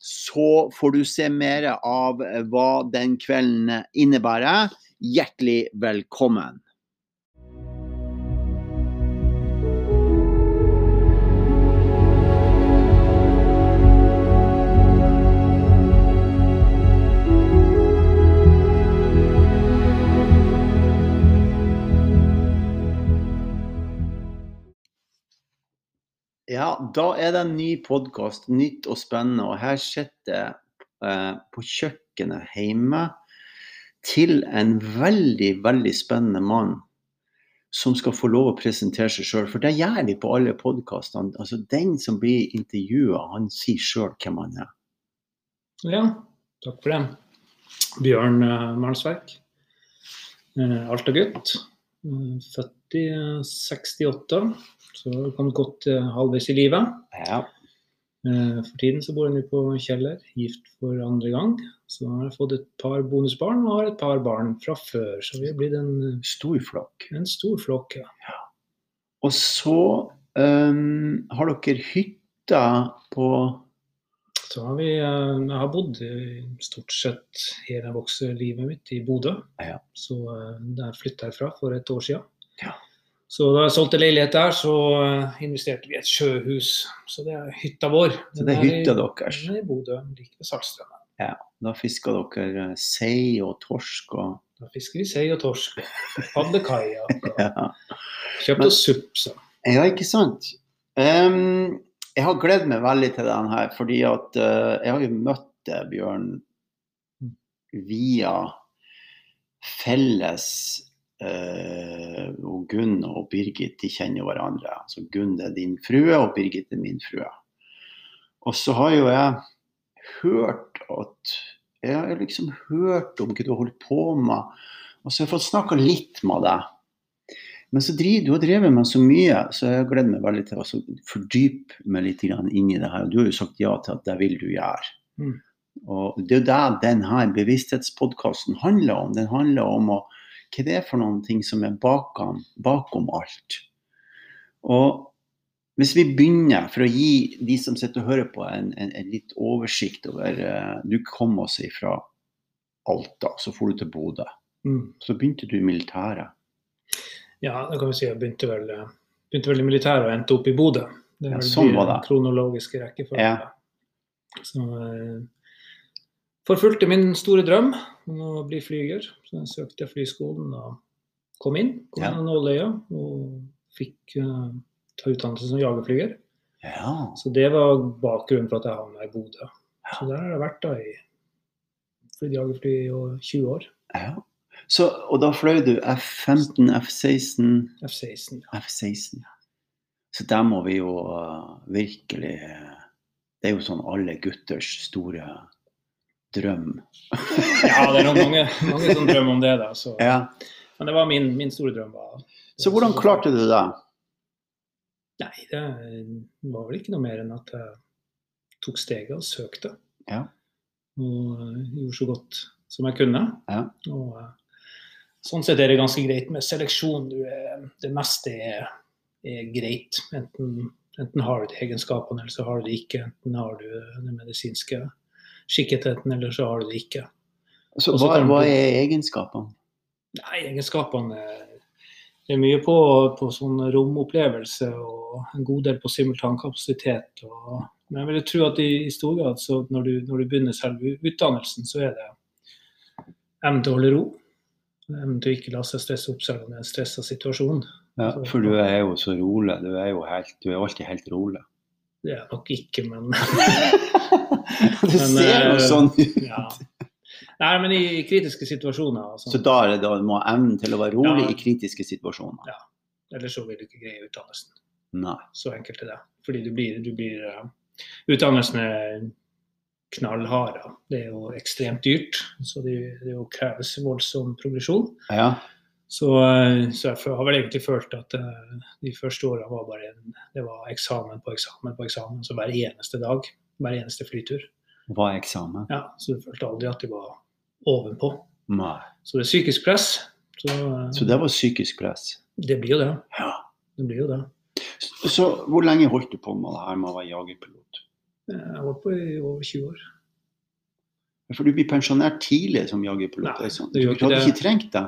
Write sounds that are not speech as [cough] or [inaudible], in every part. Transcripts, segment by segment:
så får du se mer av hva den kvelden innebærer. Hjertelig velkommen. Ja, da er det en ny podkast, nytt og spennende. Og her sitter jeg eh, på kjøkkenet hjemme til en veldig, veldig spennende mann som skal få lov å presentere seg sjøl. For det gjør vi på alle podkastene. Altså, den som blir intervjua, han sier sjøl hvem han er. Ja, takk for det. Bjørn eh, Malsverk. Eh, Alta-gutt. Uh, født i 68. Så har kommet godt uh, halvveis i livet. Ja. Uh, for tiden så bor nå på Kjeller, gift for andre gang. Så har jeg fått et par bonusbarn og har et par barn fra før. Så vi er blitt en uh, stor flokk. En stor flokk, ja. ja. Og så um, har dere hytta på så har vi, Jeg har bodd stort sett hele voksenlivet mitt i Bodø. Ja. Så der flytta jeg fra for et år siden. Ja. Så da jeg solgte leilighet der, så eh, investerte vi i et sjøhus. Så det er hytta vår. Så det er hytta deres? Den er i Bodø, like ved Saltstraumen. Ja, da fisker dere eh, sei og torsk og Da fisker vi sei og torsk. Padlekajakk. [laughs] ja. Kjøpte oss supp, så. Ja, ikke sant. Um, jeg har gledet meg veldig til den her, fordi at uh, jeg har jo møtt Bjørn via felles Uh, og Gunn og Birgit de kjenner hverandre. Altså Gunn er din frue, og Birgit er min frue. Og så har jo jeg hørt at Jeg har liksom hørt om hva du har holdt på med. Og så har jeg fått snakka litt med deg. Men så driver, du har drevet med så mye, så jeg gleder meg veldig til å fordype meg litt inn i det her. Og du har jo sagt ja til at det vil du gjøre. Mm. Og det er jo det denne bevissthetspodkasten handler om. Den handler om å hva det er for noen ting som er bakom, bakom alt. Og hvis vi begynner, for å gi de som sitter og hører på, en, en, en litt oversikt over uh, Du kom også fra Alta, så for du til Bodø. Mm. Så begynte du i militæret. Ja, det kan vi si. Jeg begynte vel, begynte vel i militæret og endte opp i Bodø. Det er ja, sånn var det. kronologiske rekkefølgen. Ja. Så eh, forfulgte min store drøm om å bli flyger. Så jeg søkte flyskolen og kom inn på Ja. Nåløya og fikk uh, ta utdannelse som jagerflyger. Ja. Så det var bakgrunnen for at jeg havna i Bodø. Ja. Så der har jeg vært da i flydd jagerfly i 20 år. ja. Så, og da fløy du F-15, F-16 F-16. Ja. F-16, ja. Så der må vi jo virkelig Det er jo sånn alle gutters store drøm. ja, det er mange, mange som drømmer om det. da. Så. Ja. Men det var min, min store drøm. Da. Så hvordan klarte du det? Nei, det var vel ikke noe mer enn at jeg tok steget og søkte. Ja. Og eh, gjorde så godt som jeg kunne. Ja. Og eh, sånn sett er det ganske greit med seleksjon. Du er, det meste er, er greit. Enten, enten har du de egenskapene, eller så har du det ikke. Enten har du det medisinske skikketheten, eller så har du det ikke. Så hva, hva er egenskapene? Nei, egenskapene Det er mye på, på sånn romopplevelse og en god del på simultankapasitet. Og, men jeg vil tro at i, i stor grad så når du, når du begynner selve utdannelsen, så er det evnen til å holde ro. Evnen til å ikke la seg stresse opp selv om det er en stressa situasjon. Ja, for du er jo så rolig. Du er jo helt, du er alltid helt rolig. Det er jeg nok ikke, men [laughs] det ser jo eh, sånn ut. ja. Nei, men i, kritiske situasjoner og Så da er det da må evnen til å være rolig Ja. i kritiske situasjoner. Ja. ellers så vil du ikke greie utdannelsen. Nei. Så enkelt er det. Fordi du blir, du blir uh, Utdannelsen er knallharde. Det er jo ekstremt dyrt, så det, det kreves voldsom progresjon. Ja. Så, eh, så jeg har vel egentlig følt at eh, de første årene var bare en, det var eksamen på eksamen på eksamen. Så hver eneste dag, hver eneste flytur. Hva er eksamen? Ja, så du følte aldri at de var ovenpå. Nei. Så det er psykisk press. Så, eh, Så det var psykisk press. det blir jo det. Ja. Det blir jo det. Så, så hvor lenge holdt du på med det her med å være jagerpilot? Jeg holdt på i over 20 år. For du blir pensjonert tidlig som jagerpilot. Nei, ikke det Du gjør ikke hadde det. ikke trengt det.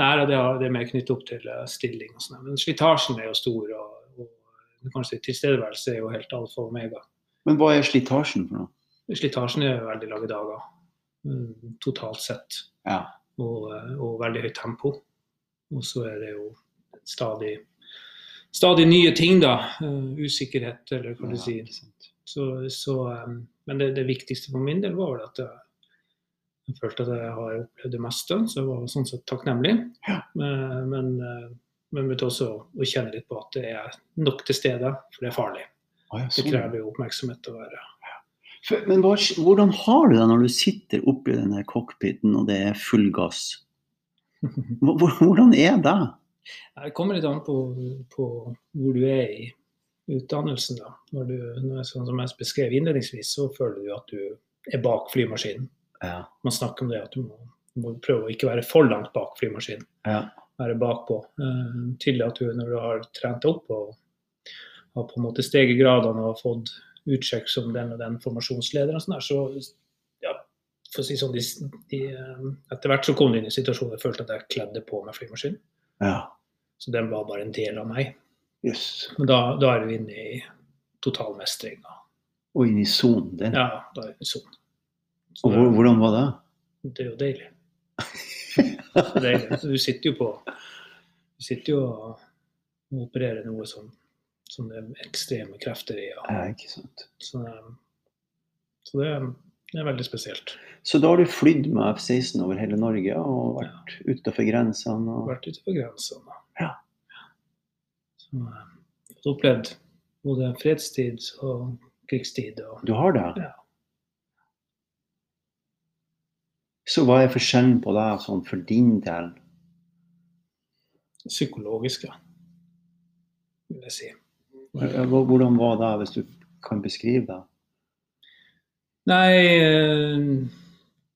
Nei, det, det er mer knyttet opp til eh, stilling og sånn. Men slitasjen er jo stor, og, og kanskje tilstedeværelse er jo helt alfa og omega. Men hva er slitasjen for noe? Slitasjen er veldig lange dager, mm, totalt sett. Ja. Og, eh, og veldig høyt tempo. Og så er det jo stadig, stadig nye ting, da. Eh, usikkerhet, eller hva du Ja, sier. Så, så, men det, det viktigste for min del var vel at jeg, jeg følte at jeg har opplevd det meste, så jeg var sånn sett takknemlig. Ja. Men, men, eh, begynte også å kjenne litt på at det er nok til stede, for det er farlig. Ja, Det sånn. krever jo oppmerksomhet å være For- Men hva, hvordan har du det når du sitter oppi denne cockpiten og det er full gass? [laughs] Hvordan er det? Det kommer litt an på, på hvor du er i utdannelsen. da. Når du, når jeg, sånn som jeg beskrev innledningsvis, så føler du at du er bak flymaskinen. Ja. Man snakker om det at du må, må prøve å ikke være for langt bak flymaskinen. ja. være bakpå. Uh, tydelig at du, når du har trent opp og har på en måte steget gradene og fått utsjekk som den og den formasjonslederen, og sånn der, så ja, for å si sånn, de, de, eh, etter hvert så kom det inn i situasjonen jeg følte at jeg kledde på meg flymaskinen. ja. Så den var bare en del av meg. Yes. Men da, da er du inne i totalmestringa. Og inn i sonen. din? Ja, da er du i sonen. Så Og hvordan var det? det er jo deilig. Det er deilig. Du sitter jo på Du sitter jo og opererer noe som, som det er ekstreme krefter i. Og, Ja, ikke sant. Så, så det, det er veldig spesielt. Så da har du flydd med F-16 over hele Norge og vært utenfor grensene? Og... Vært utenfor grensene. Ja. Så um, opplevd både fredstid og krigstid. Og, Du har det? Ja. Så hva er forskjellen på det sånn for din del? psykologiske, vil jeg si. Ja, Hvordan var det, hvis du kan beskrive det? Nei, eh,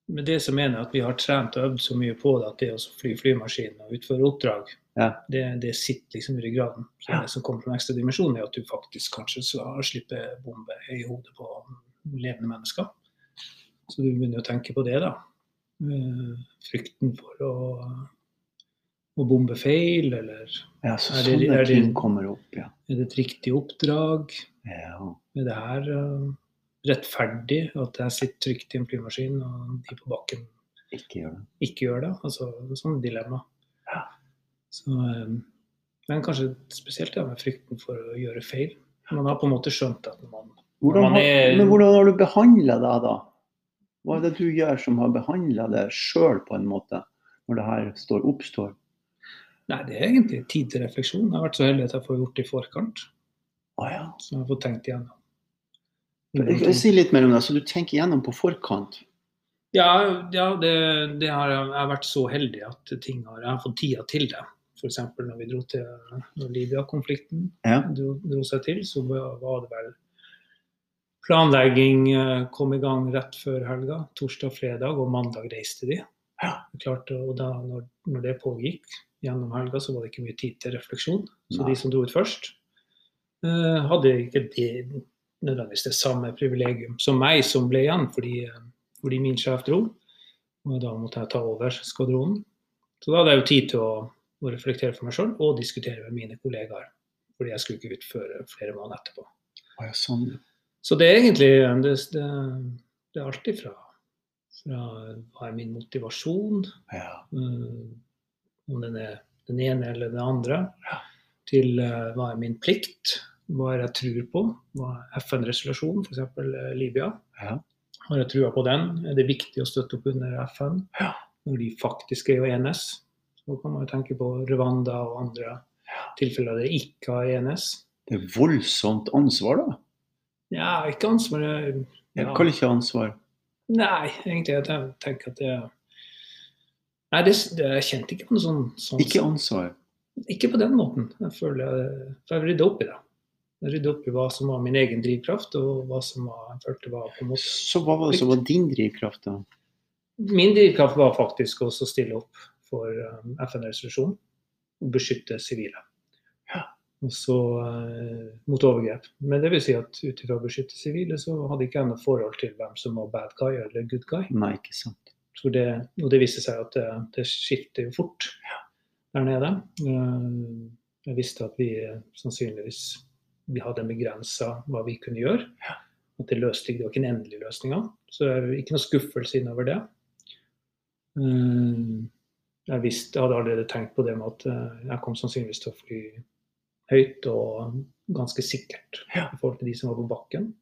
med det som mener at vi har trent og øvd så mye på det at det å fly flymaskinen og utføre oppdrag, Ja. det, det sitter liksom i ryggraden. Så Ja. Det som kommer som ekstra dimensjon, er at du faktisk kanskje skal slippe bombe i hodet på levende mennesker. Så du begynner å tenke på det, da. Eh, Frykten for å, å bombe feil, eller Ja, så Er det- er det- opp, ja. er det et riktig oppdrag? ja. Er det her uh, rettferdig at jeg sitter trygt i en flymaskin, og de på bakken Ikke gjør det. ikke gjør det? Altså sånne dilemma. Ja. Så, um, men kanskje spesielt det med frykten for å gjøre feil. Man har på en måte skjønt at når man Hvordan Man er- Men hvordan har du behandla deg da? Hva er det du gjør som har behandla det sjøl, på en måte, når det her står, oppstår? Nei, det er egentlig tid til refleksjon. Jeg har vært så heldig at jeg får gjort det i forkant. Ah, ja. Så jeg har fått tenkt igjennom. Si litt mer om det. Så du tenker igjennom på forkant? Ja, ja det, det har jeg, har vært så heldig at ting har, jeg har fått tida til det. F.eks. når vi dro til når Libya-konflikten Ja. dro, dro seg til, så var var det vel Planlegging eh, kom i gang rett før helga. Torsdag, fredag og mandag reiste de. Ja. Klart, og da når, når det pågikk gjennom helga, så var det ikke mye tid til refleksjon. Så Nei. de som dro ut først, eh, hadde ikke det nødvendigvis det samme privilegium som meg, som ble igjen fordi, eh, fordi min sjef dro. Og da måtte jeg ta over skvadronen. Så da hadde jeg jo tid til å, å reflektere for meg sjøl og diskutere med mine kollegaer. Fordi jeg skulle ikke ut før flere måneder etterpå. Ja, sånn. Så det er egentlig det, det, det er alltid fra, fra hva er min motivasjon, Ja. eh, om den er den ene eller den andre, til uh, hva er min plikt, hva er jeg tror på, hva er FN-resolusjonen, f.eks. Libya. Ja. Har jeg trua på den? Er det viktig å støtte opp under FN Ja. når de faktisk er jo enes? Så kan man jo tenke på Rwanda og andre tilfeller der det ikke har enes. Det er voldsomt ansvar, da. Ja, ikke ansvar Jeg kaller ikke ansvar. Nei, egentlig. Jeg tenker at det Nei, det, det, jeg kjente ikke på noe sånn, sånn Ikke ansvar. Ikke på den måten. Jeg føler jeg, for jeg rydda opp i det. Jeg rydda opp i hva som var min egen drivkraft, og hva som var, jeg følte var på en måte Så hva var det som var din drivkraft, da? Min drivkraft var faktisk også å stille opp for um, FN-resolusjonen og beskytte sivile. Ja. Og så eh, mot overgrep. Men det vil si at ut ifra å beskytte sivile, så hadde ikke jeg noe forhold til hvem som var bad guy eller good guy. Nei, ikke sant. Så det, og det viste seg at det, det skifter jo fort der nede. Eh, Jeg visste at vi eh, sannsynligvis vi hadde begrensa hva vi kunne gjøre. At det løste det var ikke en endelig løsning. Så ikke noe skuffelse innover det. Jeg visste, jeg hadde allerede tenkt på det med at jeg kom sannsynligvis til å fly høyt og ganske sikkert Ja. i forhold til de som var på bakken.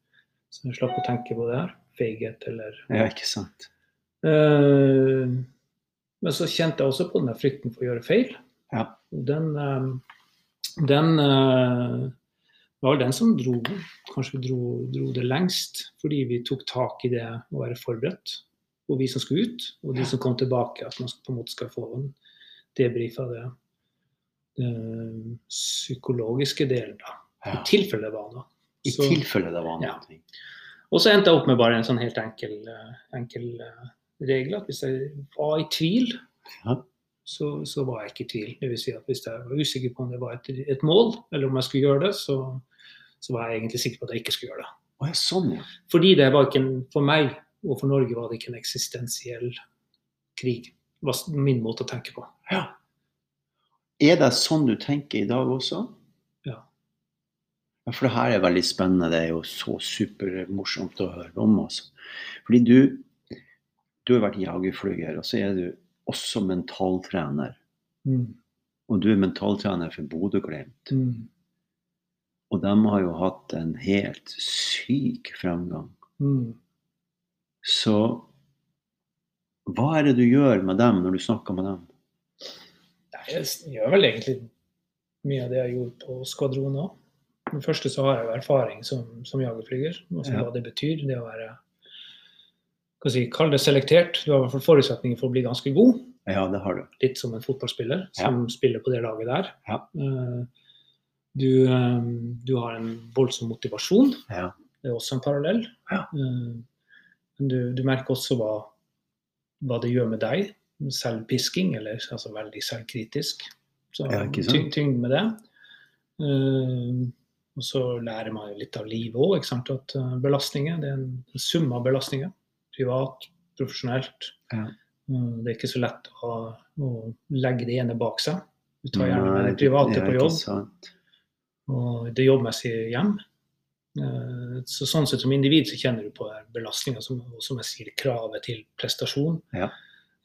Så jeg slapp å tenke på det her. Feighet eller Ja, ikke sant. Uh, men så kjente jeg også på den frykten for å gjøre feil. Ja. Den, uh, den uh, var den som dro, kanskje dro, dro det lengst, fordi vi tok tak i det å være forberedt. Og vi som skulle ut, og de som kom tilbake, at man på en måte skal få en debrief av det psykologiske delen. da. Ja. I tilfelle det var noe. I Så- tilfelle det var Ja. noe. og så endte jeg opp med bare en sånn helt enkel, eh, enkel eh, regel. At hvis jeg var i tvil, Ja. så, så var jeg ikke i tvil. Det vil si at hvis jeg var usikker på om det var et, et mål, eller om jeg skulle gjøre det, så, så var jeg egentlig sikker på at jeg ikke skulle gjøre det. Å ja, sånn, ja. Fordi det var ikke en, for meg og for Norge var det ikke en eksistensiell krig. Det var min måte å tenke på. ja. Er det sånn du tenker i dag også? Ja. Ja, For det her er veldig spennende. Det er jo så supermorsomt å høre om. Altså. Fordi du, du har vært jagerflyger, og så er du også mentaltrener. Og du er mentaltrener for Bodø-Glimt. Mm. Og de har jo hatt en helt syk fremgang. Mm. Så hva er det du gjør med dem når du snakker med dem? Jeg gjør vel egentlig mye av det jeg gjorde på skvadron òg. For det første så har jeg jo erfaring som, som jagerflyger. Altså Ja. hva det betyr. Det å være hva si, Kall det selektert. Du har i hvert fall forutsetninger for å bli ganske god. Ja, det har du. Litt som en fotballspiller som spiller på det laget der. Ja. Eh, Du, eh, du har en voldsom motivasjon. Ja. Det er også en parallell. Ja. Eh, Men du, du merker også hva, hva det gjør med deg. Selvpisking, eller altså veldig selvkritisk. Så Ja, sant? tyng, med det. Uh, og så lærer man jo litt av livet òg. At eh, belastninger, det er en sum av belastninger. Privat, profesjonelt. Ja. Uh, Det er ikke så lett å, å legge det ene bak seg. Du tar gjerne med det private på jobb og det jobbmessige hjem. Eh, Så sånn sett som individ så kjenner du på belastninga, som, som jeg sier, kravet til prestasjon. Ja.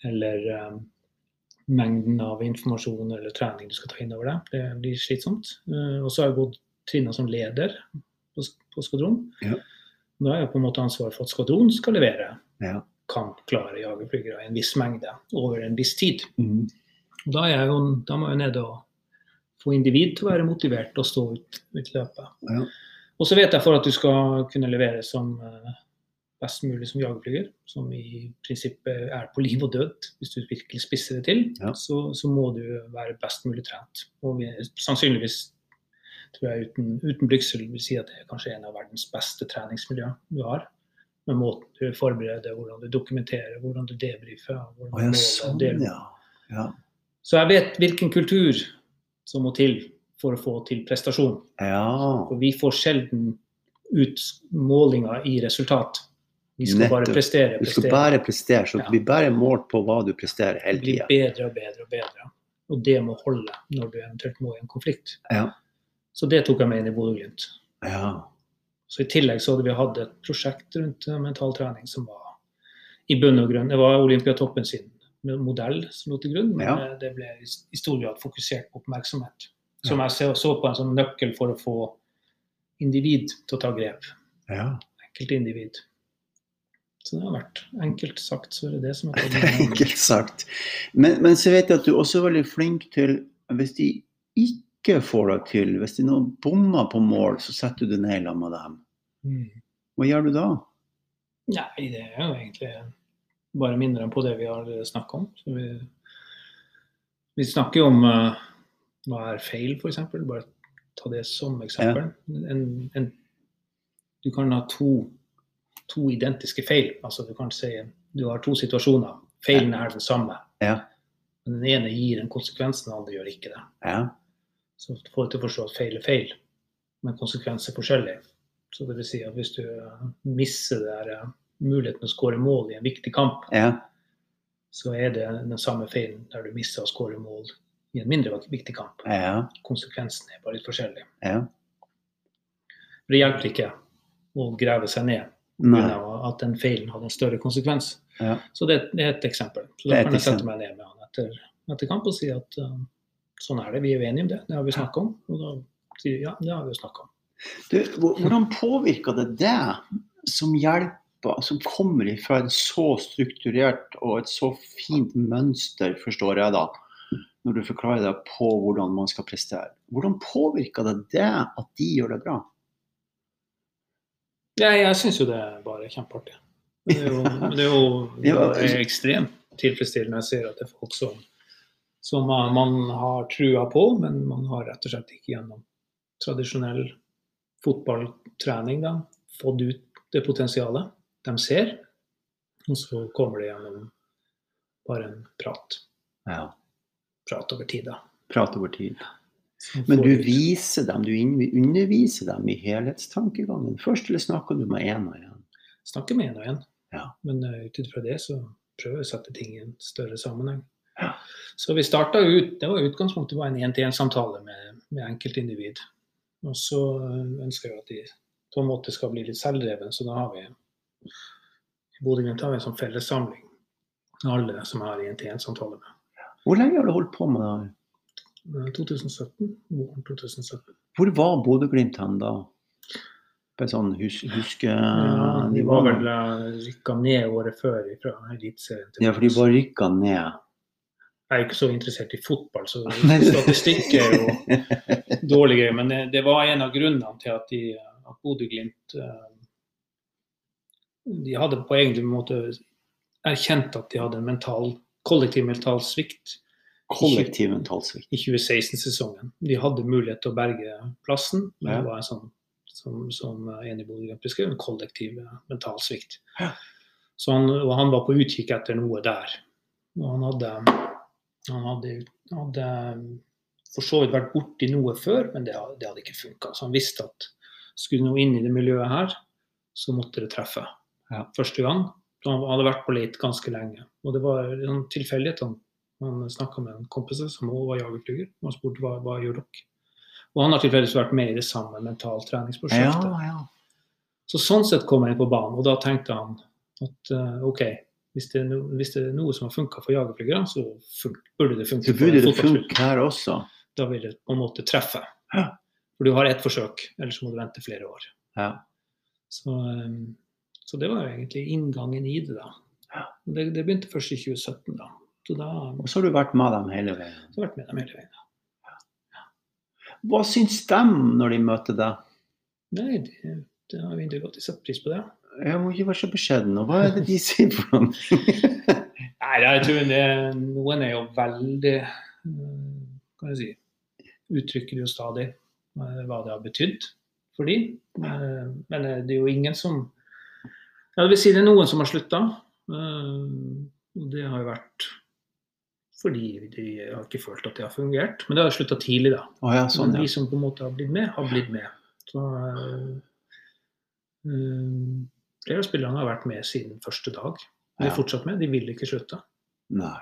Eller um, mengden av informasjon eller trening du skal ta inn over deg. Det blir slitsomt. Uh, og så har jeg gått trinna som leder på, på skvadron. Ja. Da har jeg på en måte ansvar for at skvadronen skal levere, Ja. kan klare jagerflygere i en viss mengde over en viss tid. Mm. Da, jo, da må jeg ned og få individ til å være motivert og stå ut, ut løpet. Ja. Og så vet jeg for at du skal kunne levere som eh, best mulig som jagerflyger, som i prinsippet er på liv og død, hvis du virkelig spisser det til, Ja. så, så må du være best mulig trent. Og vi, sannsynligvis tror jeg uten, uten blygsel vil si at det er kanskje en av verdens beste treningsmiljø du har. Med måten du forbereder, hvordan du dokumenterer, hvordan du debrifer. hvordan oh, ja, sånn, ja. ja. Så jeg vet hvilken kultur som må til for å få til prestasjon. Ja. For vi får sjelden ut målinger i resultat. Vi skal bare prestere. prestere. Du skal bare prestere, så Ja. blir bare målt på hva du presterer hele tida. Blir bedre og bedre og bedre. Og det må holde når du eventuelt må i en konflikt. Ja. Så det tok jeg med inn i Bodø-Glimt. Ja. Så I tillegg så hadde vi hatt et prosjekt rundt eh, mental trening som var i bunn og grunn Det var Olympiatoppen sin modell som lå til grunn, men Ja. det ble i stor grad fokusert på oppmerksomhet. Som jeg så på en sånn nøkkel for å få individ til å ta grep. Ja. Enkeltindivid. Så det har vært enkelt sagt, så er det det som er [laughs] tatt Enkelt sagt. Men, men så vet jeg at du også er veldig flink til Hvis de ikke får det til, hvis de nå bommer på mål, så setter du deg ned sammen med dem. Mm. Hva gjør du da? Nei, det er jo egentlig bare minner dem på det vi har snakka om. Så vi, vi snakker jo om uh, hva er feil, f.eks. Bare ta det som eksempel. En, en, du kan ha to, to identiske feil. Altså du kan si du har to situasjoner. Feilen er den samme. Ja. Men den ene gir en konsekvens, den andre gjør ikke det. Ja. Så får du til å forstå at feil er feil, men konsekvens er forskjellig. Så det vil si at hvis du eh, misser der, eh, muligheten å skåre mål i en viktig kamp, Ja. så er det den samme feilen der du misser å skåre mål i en mindre viktig kamp. Ja. Konsekvensen er bare litt forskjellig. ja. Det hjelper ikke å grave seg ned. At den feilen hadde en større konsekvens. Ja. Så det, er et eksempel. Så da kan jeg sette meg ned med han etter, etter kamp og si at uh, sånn er det, vi er enige om det. Det har vi snakka om. Og da sier de ja, det har vi snakka om. Du, hvordan påvirker det deg som hjelper, som kommer fra et så strukturert og et så fint mønster, forstår jeg da, når du forklarer deg på hvordan man skal prestere. Hvordan påvirker det deg at de gjør det bra? Ja, jeg syns jo det er bare kjempeartig. [laughs] Det er jo, det er jo Ja, det er ekstremt tilfredsstillende jeg ser at det er folk som, som man har trua på, men man har rett og slett ikke gjennom tradisjonell fotballtrening da, fått ut det potensialet de ser. Og så kommer det gjennom bare en prat. Ja. Prat over tid, da. Prat over tid. Som Men du viser dem, du underviser dem i helhetstankegangen først, eller snakker du med én og én? snakker med en og en. Ja. Men uh, ut ifra det så prøver jeg å sette ting i en større sammenheng. Ja. Så vi starta ut Det var utgangspunktet var en én-til-én-samtale med, med enkeltindivid. Og så eh, ønsker jeg at de på en måte skal bli litt selvdreven, så da har vi i Bodø-Glimt har vi en sånn fellessamling. Alle som jeg har én-til-én-samtale med. Hvor lenge har du holdt på med det? Her? Eh, 2017. Våren 2017. Hvor var Bodø-Glimt hen da? På et sånn hus huske... Ja, de var vel rykka ned året før fra Eliteserien. Ja, for de var rykka ned. Jeg er ikke så interessert i fotball, så [laughs] statistikk er jo dårlig greie, Men det, det var en av grunnene til at, de, at Bodø-Glimt eh, De hadde på egen måte erkjent at de hadde en mental, kollektiv mental svikt Kollektiv mentalsvikt. i 2016-sesongen. De hadde mulighet til å berge plassen, men Ja. det var en sånn, som, som enig Bodø-Glimt beskrev, en kollektiv mentalsvikt. Ja. Så han, og han var på utkikk etter noe der. Og han hadde, han hadde, hadde for så vidt vært borti noe før, men det, det hadde ikke funka. Så han visste at skulle noe inn i det miljøet her, så måtte det treffe. Ja. Første gang. Så han hadde vært på leit ganske lenge. Og det var en tilfeldighet. Han, han snakka med en kompis som også var jagerflyger. Og han spurte hva, hva gjør dere? Og han har tilfeldigvis vært med i det samme mentaltreningsprosjektet. Ja, ja. Så sånn sett kom jeg inn på banen, og da tenkte han at uh, OK, hvis det, no, hvis det er noe som har funka for jagerflygere, så burde det funke Så burde det funke her også. Da vil det på en måte treffe. Ja. For du har ett forsøk, ellers må du vente flere år. Ja. Så, um, så det var jo egentlig inngangen i det, da. Ja. Det, det begynte først i 2017, da. Så da Og så har du vært med dem hele veien. jeg vært med dem hele veien. Hva syns de når de møter deg? Nei, det, det har virkelig godt. De setter pris på det. Jeg må ikke være så beskjeden. Og hva er det de sier for noe? [laughs] Nei, jeg tror det, noen er jo veldig Hva Kan jeg si Uttrykker jo stadig eh, hva det har betydd for dem. Men eh, det er jo ingen som Ja, det vil si det er noen som har slutta. Og det har jo vært fordi de har ikke følt at det har fungert. Men det har slutta tidlig, da. Oh, ja, sånn, Men ja. de som på en måte har blitt med, har blitt med. Så, eh, flere av spillerne har vært med siden første dag. De er Ja. fortsatt med, de vil ikke slutte. Nei.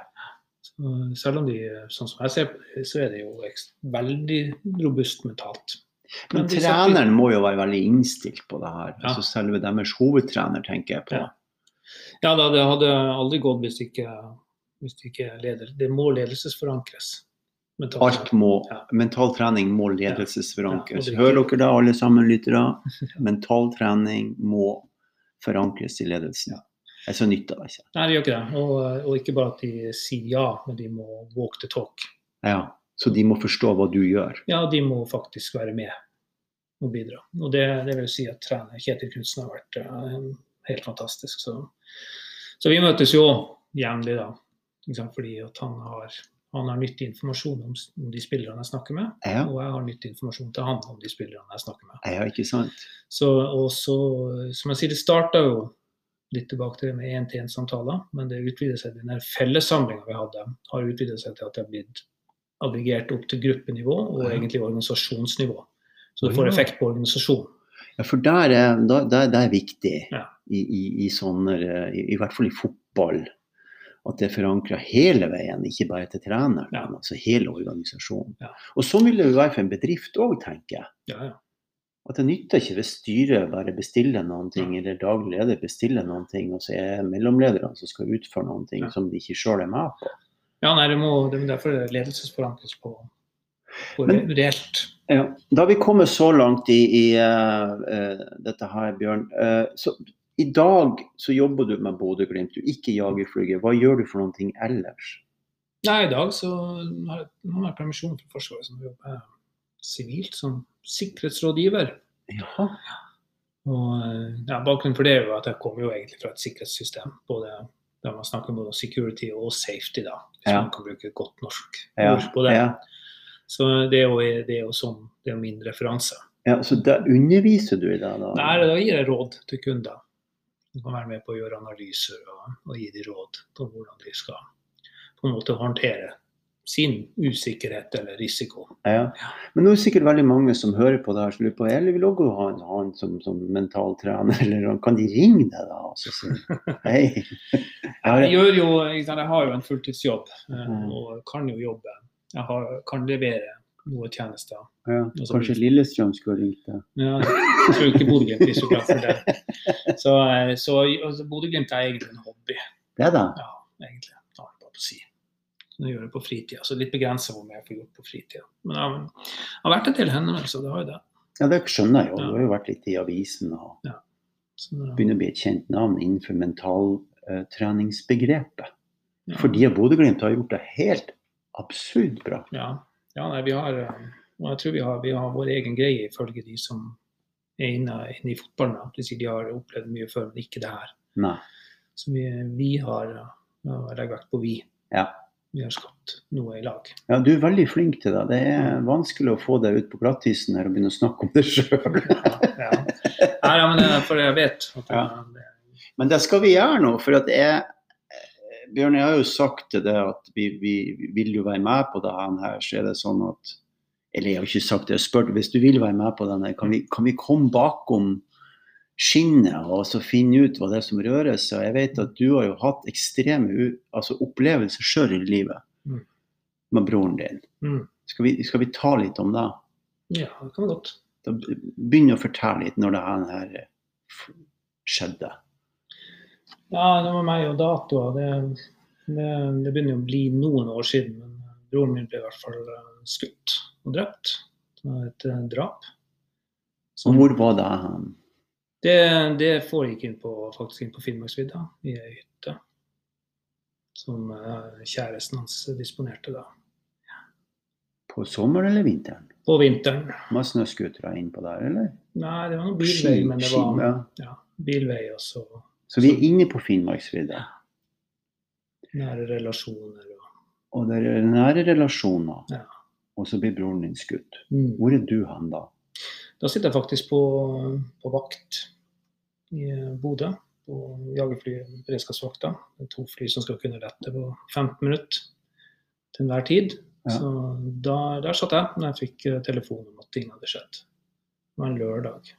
Så selv om de, sånn som jeg ser så er det jo veldig robust mentalt. Men Men treneren må jo være veldig innstilt på det her. Ja. Altså selve deres hovedtrener, tenker jeg på. Ja. Ja, da, det hadde aldri gått hvis ikke Hvis du ikke er leder. Det må ledelsesforankres. mentalt. Alt må, Ja. mental trening må Ja, ledelsesforankres. er Hører dere da, alle sammen lyttere? [laughs] Mental trening må forankres i ledelsen. Jeg så nytt av det ikke. Nei, det gjør ikke det. Og, og ikke bare at de sier ja, men de må walk the talk. Ja, så de må forstå hva du gjør. Ja, de må faktisk være med og bidra. Og det, det vil si at trener Kjetil Knutsen har vært eh, helt fantastisk. Så, så vi møtes jo jevnlig, da. Fordi at han har, han har nyttig informasjon om, om de spillerne jeg snakker med. Ja, Og jeg har nyttig informasjon til han om de spillerne jeg snakker med. ja ikke sant? Så, og så, som jeg sier, det starta jo litt tilbake til det med én-til-én-samtaler, men det utvider seg. Den fellessamlinga vi hadde, har utvidet seg til at det har blitt aggregert opp til gruppenivå og Ja. egentlig organisasjonsnivå. Så det får effekt på organisasjonen. Ja, for der er, der, det er viktig Ja. i, i, i sånne, i, i hvert fall i fotball, at det er forankra hele veien, ikke bare til treneren, Ja. men altså hele organisasjonen. Ja. Og sånn vil det jo være for en bedrift òg, tenker jeg. Ja, ja. At det nytter ikke hvis styret bare bestiller noen ting, eller daglig leder bestiller noen ting, og så er mellomlederne som skal utføre noen ting som de ikke sjøl er med på. ja nei, det må, det, derfor er det ledelsesforankres på, på Men- reelt. Ja. Da vi kommer så langt i, i uh, uh, dette her, Bjørn. uh, så i dag så jobber du med Bodø-Glimt, du ikke jagerflyger. Hva gjør du for noen ting ellers? Nei, i dag så har jeg, permisjon fra Forsvaret, som jobber sivilt som sikkerhetsrådgiver. Ja. Og ja, Bakgrunnen for det er jo at jeg kommer jo egentlig fra et sikkerhetssystem. både der man snakker både om security og safety, da, hvis Ja. man kan bruke godt norsk Ja. ord på det. Ja. Så det er jo, det er jo sånn, det er min referanse. ja, så da underviser du i det, da? Nei, da gir jeg råd til kunder. Du kan være med på å gjøre analyser og, og gi dem råd på hvordan de skal på en måte håndtere sin usikkerhet eller risiko. Ja. Men nå er det sikkert veldig mange som hører på det her, som lurer på eller vil også ha en annen som, som mentaltrener, [laughs] eller kan de ringe deg da? Altså, så [laughs] hei. Jeg, gjør jo, jeg har jo en fulltidsjobb eh, og kan jo jobbe. Jeg har, kan levere noe tjenester. ja. Kanskje Lillestrøm skulle ringt deg? Ja, jeg tror ikke Bodø-Glimt blir så glad for det. Så, eh, så altså, Bodø-Glimt er egentlig en hobby. Det da? Ja, egentlig. Ja, bare på å si. Jeg gjør det på fritida. Så litt begrensa hvor mye jeg får gjort på fritida. Men ja, det har vært en del henvendelser, det har jo det. Ja, det skjønner jeg jo. Du har jo vært litt i avisen og Så, begynner å bli et kjent navn innenfor mentaltreningsbegrepet. ja. Fordi at Bodø-Glimt har gjort det helt absurd bra. Ja, ja nei, vi har eh, jeg tror vi har, vi har vår egen greie ifølge de som er inne, inne i fotballen. Det vil de har opplevd mye før, men ikke det her. Nei. Så vi, vi har legger vekt på vi. Ja. Vi har skapt noe i lag. Ja, du er veldig flink til det. Det er vanskelig å få deg ut på glattisen her og begynne å snakke om det sjøl. [laughs] Ja, ja. Ja, men det er for jeg vet at det, Ja. Men det skal vi gjøre nå. For at jeg Bjørn, jeg har jo sagt til deg at vi, vi vil jo være med på det her. Så er det sånn at Eller jeg har ikke sagt det, jeg har spurt hvis du vil være med på denne, kan vi, kan vi komme bakom skinnet og så finne ut hva det er som rører seg? Jeg vet at du har jo hatt ekstreme altså opplevelser sjøl i livet Mm. med broren din. Mm. Skal, vi, skal vi ta litt om det? ja, det kan være godt. Da Begynn å fortelle litt når det her skjedde. Ja, det var meg og datoer. Det, det, det begynner å bli noen år siden. Men broren min ble i hvert fall eh, skutt og drept. Det var et eh, drap. Så, hvor var det? Det, det foregikk inn på, faktisk inn på Finnmarksvidda, i ei hytte. Som eh, kjæresten hans disponerte da. På sommeren eller vinteren? På vinteren. Var snøscootere innpå der, eller? Nei, det var noen bilvei, men det var ja. ja, bilvei og så Så vi er inne på Finnmarksvidda. nære relasjoner. Og, Og det er nære relasjoner. Ja. Og så blir broren din skutt. mm. Hvor er du hen da? Da sitter jeg faktisk på, på vakt i eh, Bodø. På jagerfly beredskapsvakta. Er to fly som skal kunne lette på 15 minutter til enhver tid. Ja. Så da, der satt jeg når jeg fikk eh, telefon om at ting hadde skjedd. Det var en lørdag.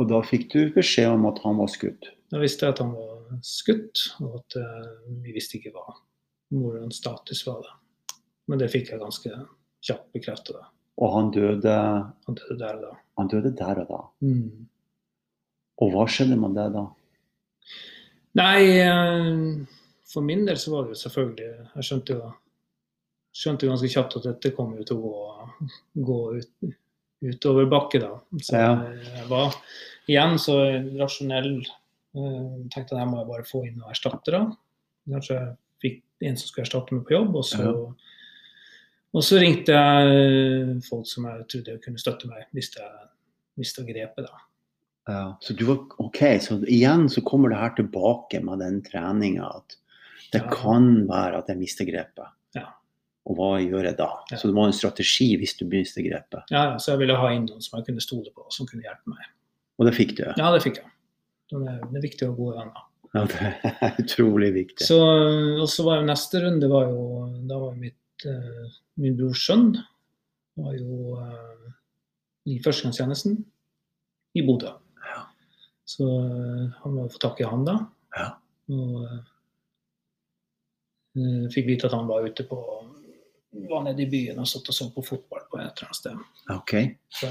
Og da fikk du beskjed om at han var skutt. Da visste jeg at han var skutt, og at uh, vi visste ikke hva morens status var. det. Men det fikk jeg ganske kjapt bekreftet. Og han døde, Han døde der og da. han døde der og da. Mm. Og hva skjedde med det da? Nei, eh, for min del så var det jo selvfølgelig Jeg skjønte jo, skjønte ganske kjapt at dette kom jo til å gå, gå ut, utover bakke, da. Så Ja. jeg var igjen så rasjonell. eh, tenkte at jeg må bare få inn noen erstattere. Kanskje jeg fikk en som skulle erstatte meg på jobb, og så Ja. og så ringte jeg folk som jeg trodde kunne støtte meg hvis jeg mista grepet. da. Ja, så du var, ok, så igjen så kommer det her tilbake med den treninga at det kan være at jeg mister grepet. Og hva gjør jeg da? Ja. Så det må en strategi hvis du mister grepet. Ja, ja, Så jeg ville ha inn noen som jeg kunne stole på, som kunne hjelpe meg. Og det fikk du. Ja, det fikk jeg. Det er, det er viktig å gå venner. Ja, det er [laughs] utrolig viktig. Så, og så var jo neste runde var jo, Da var jo mitt, uh, min brors sønn var jo uh, i førstegangstjenesten i Bodø. Ja. Så uh, han må få tak i han da. Ja. Og fikk vite at han var ute på var nede i byen og satt og så på fotball på et eller annet sted. Ok. Så,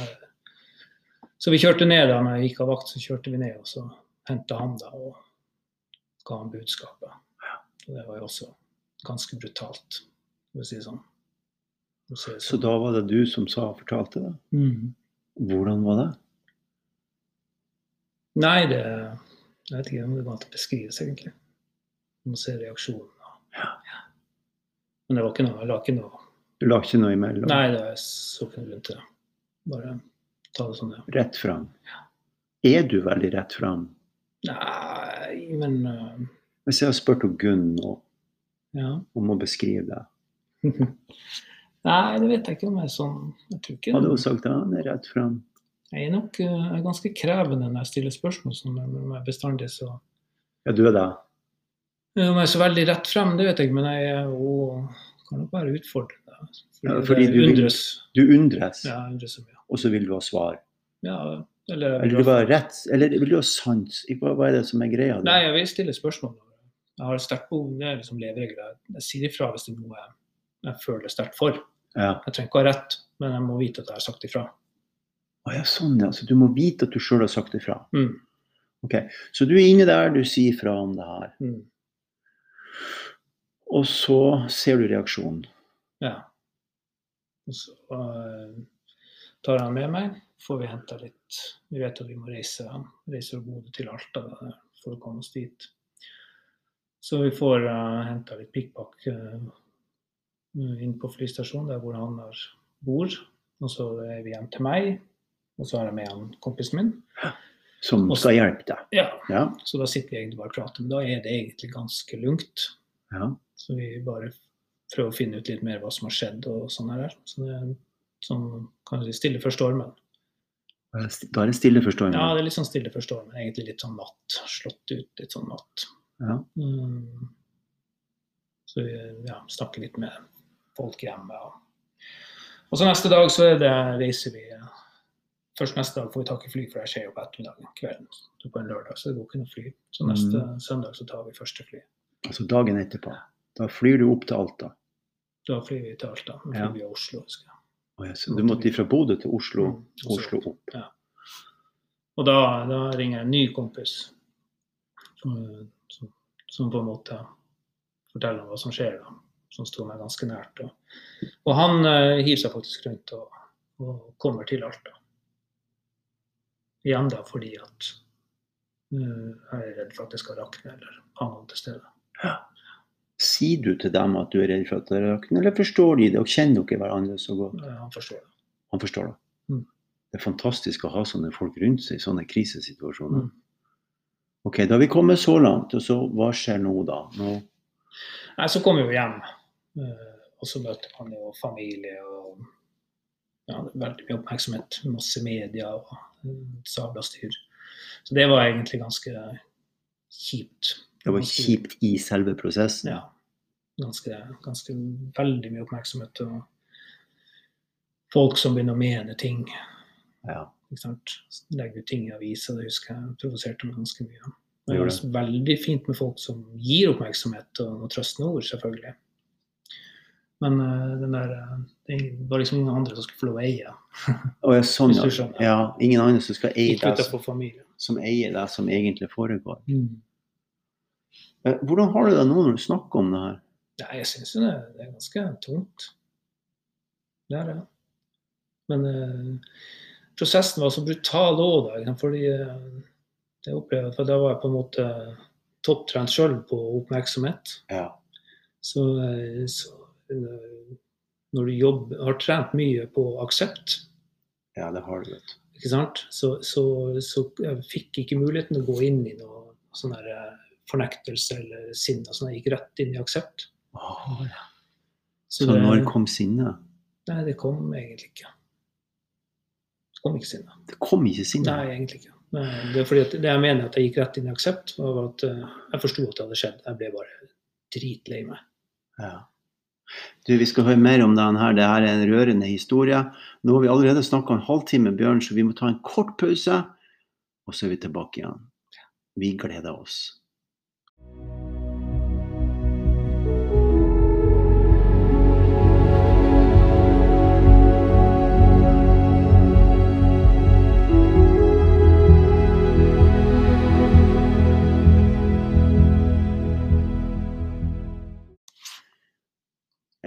så vi kjørte ned da når jeg gikk av vakt, så kjørte vi ned og så henta han da og ga han budskapet. Og det var jo også ganske brutalt, for å si det sånn. Si Så sånn. da var det du som sa og fortalte det? Mhm. Hvordan var det? Nei, det Jeg vet ikke om det går an å beskrives, egentlig. Man ser se reaksjonen. Ja. Men det var ikke noe, jeg la ikke noe Du la ikke noe imellom? Nei, det var jeg så ikke noe rundt det. Bare ta det sånn, ja. Rett fram? Er du veldig rett fram? Nei, men uh... Hvis jeg har spurt Gunn nå Ja. om å beskrive det, [laughs] Nei, det vet jeg ikke om jeg er sånn Jeg tror ikke hadde hun sagt at han er rett fram? Jeg er nok uh, ganske krevende når jeg stiller spørsmål som jeg bestandig, så Ja, du er det? Om jeg er så veldig rett frem, det vet jeg men jeg er kan nok være utfordrende. Fordi, Ja, fordi du du vil- undres. Du undres, Ja, undres ja. og så vil du ha svar? Ja, eller vil du ha rett, eller vil du ha sans? Hva, er det som er greia? der? Nei, jeg vil stille spørsmål. Jeg har sterkt behov, det er liksom leveregler. Jeg- Jeg sier ifra hvis det er noe jeg, jeg føler sterkt for. Ja. Jeg trenger ikke ha rett, men jeg må vite at jeg har sagt ifra. Å ja, sånn ja. Så du må vite at du sjøl har sagt ifra. Mm. Ok, Så du er inne der, du sier ifra om det her. Mm. Og så ser du reaksjonen. Ja. Og så uh, tar han med meg, får vi henta litt Vi vet at vi må reise, reise fra Bodø til Alta for å komme oss dit. Så vi får uh, henta litt pikkpakk uh, inn på flystasjonen, der hvor han bor. Og så er vi hjem til meg, og så har jeg med han kompisen min. Som Og- skal hjelpe deg. Ja, Ja. Så da sitter vi egentlig bare og prater. Men da er det egentlig ganske lungt. ja. Så vi bare prøver å finne ut litt mer hva som har skjedd og sånn her. Så det er sånn, kan du si, stille før stormen. Da er det stille for stormen. Ja, det er litt sånn stille før stormen. Egentlig litt sånn natt. Slått ut litt sånn natt. Ja. Mm. Så vi ja, snakker litt med folk hjemme. Og, og så neste dag så det, reiser vi Først neste dag får vi tak i fly, for det skjer jo på ettermiddagen. kvelden. Så på en lørdag, så det går ikke noe fly. Så neste søndag så tar vi første fly. Altså dagen etterpå. Da flyr du opp til Alta. Da flyr vi til Alta. Da flyr Ja. vi til Oslo. husker jeg. Å ja, så du måtte fra Bodø til Oslo, Mm, Oslo opp. Ja. Og da, da ringer jeg en ny kompis som, som, som på en måte forteller om hva som skjer, da, som står meg ganske nært. Og, og han uh, hiver seg faktisk rundt og, og kommer til Alta. Igjen da fordi at uh, jeg er redd for at det skal rakne eller noen til stede. Sier du til dem at du er redd for at det rakner, eller forstår de det, og kjenner dere hverandre så godt? Ja, han forstår det. Han forstår det. Mm. Det er fantastisk å ha sånne folk rundt seg i sånne krisesituasjoner. Mm. Ok, da har vi kommet så langt, og så hva skjer nå da? Nå, Nei, så kommer vi hjem, eh, og så møter man jo familie og ja, veldig mye oppmerksomhet. Masse media og sabla styr. Så det var egentlig ganske kjipt. det var kjipt i selve prosessen. Ja. Ganske, ganske veldig mye oppmerksomhet. Og folk som begynner å mene ting. Ja. Legge ut ting i aviser. Det husker jeg provoserte meg ganske mye. Det er veldig fint med folk som gir oppmerksomhet og, og trøstende ord, selvfølgelig. Men uh, den der, eh, det var liksom ingen andre som skulle få lov å eie. Og ja, sånn, ja. Ingen andre som skal eie deg, som, som eier det som egentlig foregår. Mm. Hvordan har du det nå når du snakker om det her? Nei, jeg syns jo det, det er ganske tungt. Det er det. Men eh, prosessen var så brutal òg. Fordi det opplevde for da var jeg på en måte topptrent sjøl på oppmerksomhet. Ja. Så, så når du jobber, har trent mye på aksept, ja, det har du, vet ikke sant? Så, så, så jeg fikk ikke muligheten til å gå inn i noe sånn eh, fornektelse eller sinne. Sånn, jeg gikk rett inn i aksept. Oh, ja. Så Så det- når kom sinnet? Nei, det kom egentlig ikke. Det kom ikke sinnet. Det kom ikke sinnet. Nei, egentlig ikke. Nei, Det det jeg mener at jeg gikk rett inn i aksept, var at eh, jeg forsto at det hadde skjedd. Jeg ble bare dritlei meg. Ja. Du, Vi skal høre mer om denne her. Det her er en rørende historie. Nå har vi allerede snakka en halvtime, Bjørn, så vi må ta en kort pause. Og så er vi tilbake igjen. Vi gleder oss.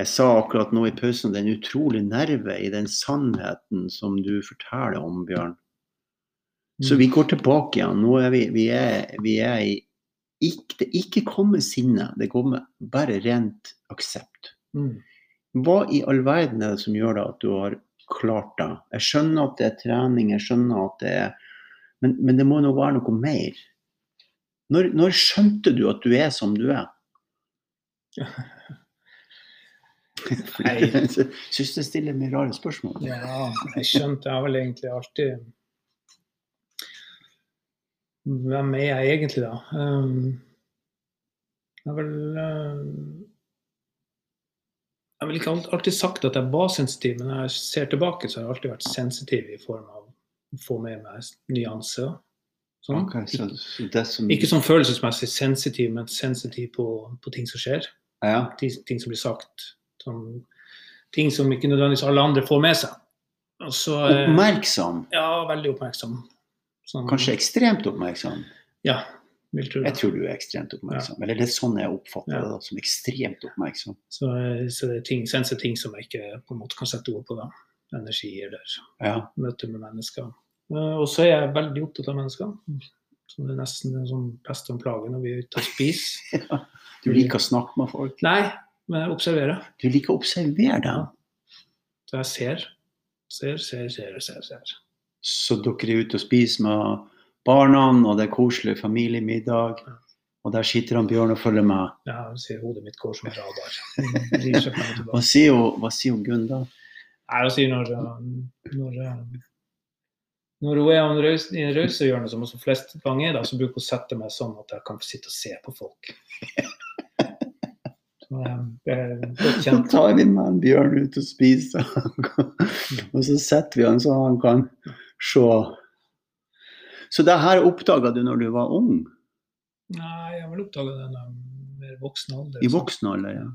Jeg sa akkurat nå i pausen den utrolig nerve i den sannheten som du forteller om, Bjørn. Så vi går tilbake igjen. Nå er vi, vi, er, vi er i ikke, Det ikke kommer sinne, det kommer bare rent aksept. Mm. Hva i all verden er det som gjør det at du har klart det? Jeg skjønner at det er trening, jeg skjønner at det er Men, men det må nå være noe mer. Når, når skjønte du at du er som du er? [laughs] [laughs] Jeg syns det stiller meg rare spørsmål. Ja, jeg skjønte jeg vel egentlig alltid Hvem er jeg egentlig, da? Um, jeg har vel um, Jeg har vel ikke alltid sagt at jeg var sensitiv, men når jeg ser tilbake, så har jeg alltid vært sensitiv i form av å få med meg nyanser. Sånn. Okay, så, som Ikke sånn følelsesmessig sensitiv, men sensitiv på, på ting som skjer. Ja. Ting, ting som blir sagt. Sånn, ting som ikke nødvendigvis alle andre får med seg. Så, eh, Oppmerksom. ja, veldig oppmerksom. Sånn, Kanskje ekstremt oppmerksom. Ja, vil tro det. Jeg tror du er ekstremt oppmerksom. Eller det er sånn jeg oppfatter Ja. det, da, som ekstremt oppmerksom. Så, eh, så det er ting, sense ting som jeg ikke på en måte kan sette ord på. da. Energi eller Ja. møte med mennesker. Eh, Og så er jeg veldig opptatt av mennesker. Så det er nesten en sånn pest og en plage når vi er ute og spiser. [laughs] Du liker å snakke med folk. Nei, men jeg observerer. Du liker å observere dem. Så jeg ser. Ser, ser, ser, ser. ser. Så dere er ute og spiser med barna, og det er koselig familiemiddag. Ja. Og der sitter han Bjørn og følger med. Ja, han ser hodet mitt går som en radar. [laughs] Hva sier hun, hva sier hun Gunn da? Nei, Hun sier når, eh, når, eh, når hun er raus- i en rausehjørne, som også flest ganger er, da, så bruker hun å sette meg sånn at jeg kan sitte og se på folk. [laughs] Så [laughs] tar vi med en Bjørn ut og spiser, [laughs] og så setter vi han så han kan se. Så det her oppdaga du når du var ung? Nei, jeg vel oppdaga det er voksen alder. I voksen alder, ja.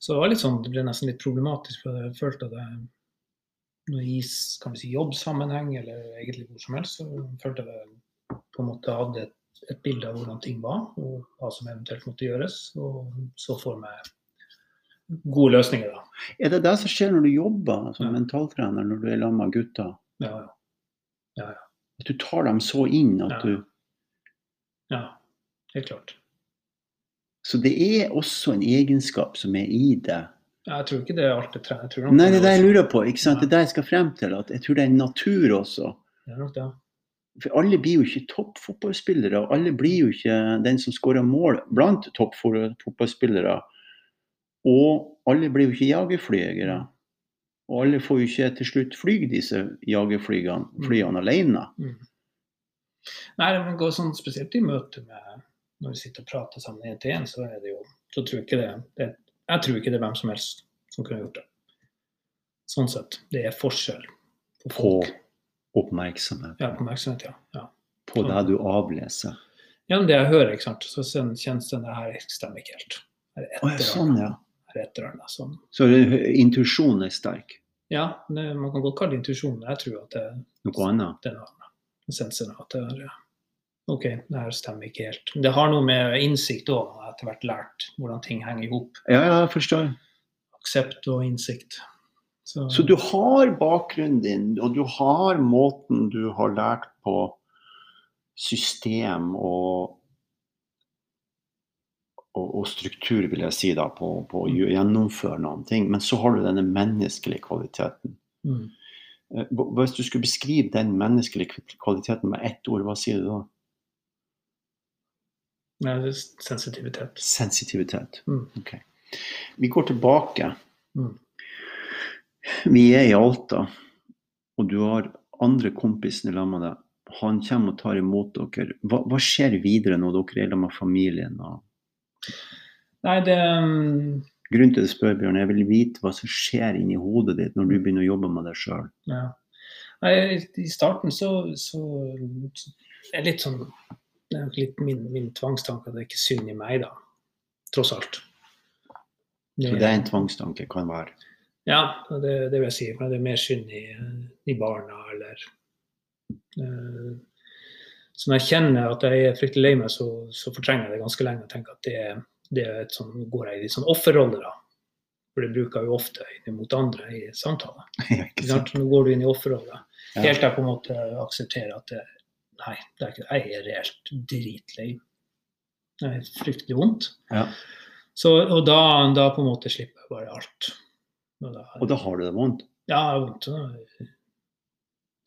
Så det sånn, det ble nesten litt problematisk, for jeg følte at jeg når i si, jobbsammenheng eller egentlig hvor som helst, så følte jeg på en måte hadde et, et bilde av hvordan ting var, og hva som eventuelt måtte gjøres, og så får vi gode løsninger da. Er det det som skjer når du jobber som Ja. mentaltrener, når du er sammen med gutter? Ja, ja. Ja, ja. At du tar dem så inn at Ja. du ja helt klart. Så det er også en egenskap som er i det. Jeg tror ikke det er alt det trener. Nei, det er det jeg lurer på. ikke sant? Det er det jeg skal frem til. at Jeg tror det er en natur også. Det er nok det. For alle blir jo ikke toppfotballspillere. Alle blir jo ikke den som skårer mål blant toppfotballspillere. Og alle blir jo ikke jagerflygere. Og alle får jo ikke til slutt fly disse jagerflyene flyene alene. Mm. Nei, men går sånn spesielt i møte med Når vi sitter og prater sammen én til én, så er det jo Så tror jeg ikke det, det Jeg tror ikke det er hvem som helst som kunne gjort det. Sånn sett. Det er forskjell på På folk. Oppmerksomhet. Ja, oppmerksomhet, ja. ja. På det du avleser. Gjennom det jeg hører, ikke sant, så kjennes det her stemmer ikke helt. Her er Å ja, sånn, ja. Her er annet som Så intuisjonen er sterk. Ja, det, man kan godt kalle det intuisjon, jeg tror at det, Noe annet. det er noe annet. Sensen at det er OK, det her stemmer ikke helt. Det har noe med innsikt òg, etter hvert lært hvordan ting henger i hop. Ja, ja, jeg forstår. Aksept og innsikt. Så, Så du har bakgrunnen din, og du har måten du har lært på system og, og, og struktur, vil jeg si, da, på, på å gjennomføre noen ting. Men så har du denne menneskelige kvaliteten. mm. Eh, Hvis du skulle beskrive den menneskelige kvaliteten med ett ord, hva sier du da? Nei, det er sensitivitet. Sensitivitet. Mm. Ok. Vi går tilbake. Mm. Vi er i Alta, og du har andre kompisen i lag med deg. Han kommer og tar imot dere. Hva, hva skjer videre når dere er sammen med familien? Og... Nei, det mm, Grunnen til det spør, Bjørn, jeg vil vite hva som skjer inni hodet ditt når du begynner å jobbe med deg sjøl. Ja. I starten så, så, er det litt sånn Det er nok litt min, min tvangstanke at det er ikke synd i meg, da. Tross alt. Så det er en tvangstanke, kan være. Ja, det, det vil jeg si. Men det er mer synd i, i barna, eller uh, når jeg kjenner at jeg er fryktelig lei meg, så, så fortrenger jeg det ganske lenge og tenker at det, det er et sånn, går jeg i sånn offerrolle, da. For det bruker jeg jo ofte inn mot andre i samtaler. [laughs] Nå går du inn i offerrolla. Ja. Helt til jeg på en måte aksepterer at det, nei, det er ikke, jeg er reelt dritlei. Det er fryktelig vondt. Ja. Så, og da, da på en måte slipper jeg bare alt. Og da, Og da har du det vondt. ja, det er vondt.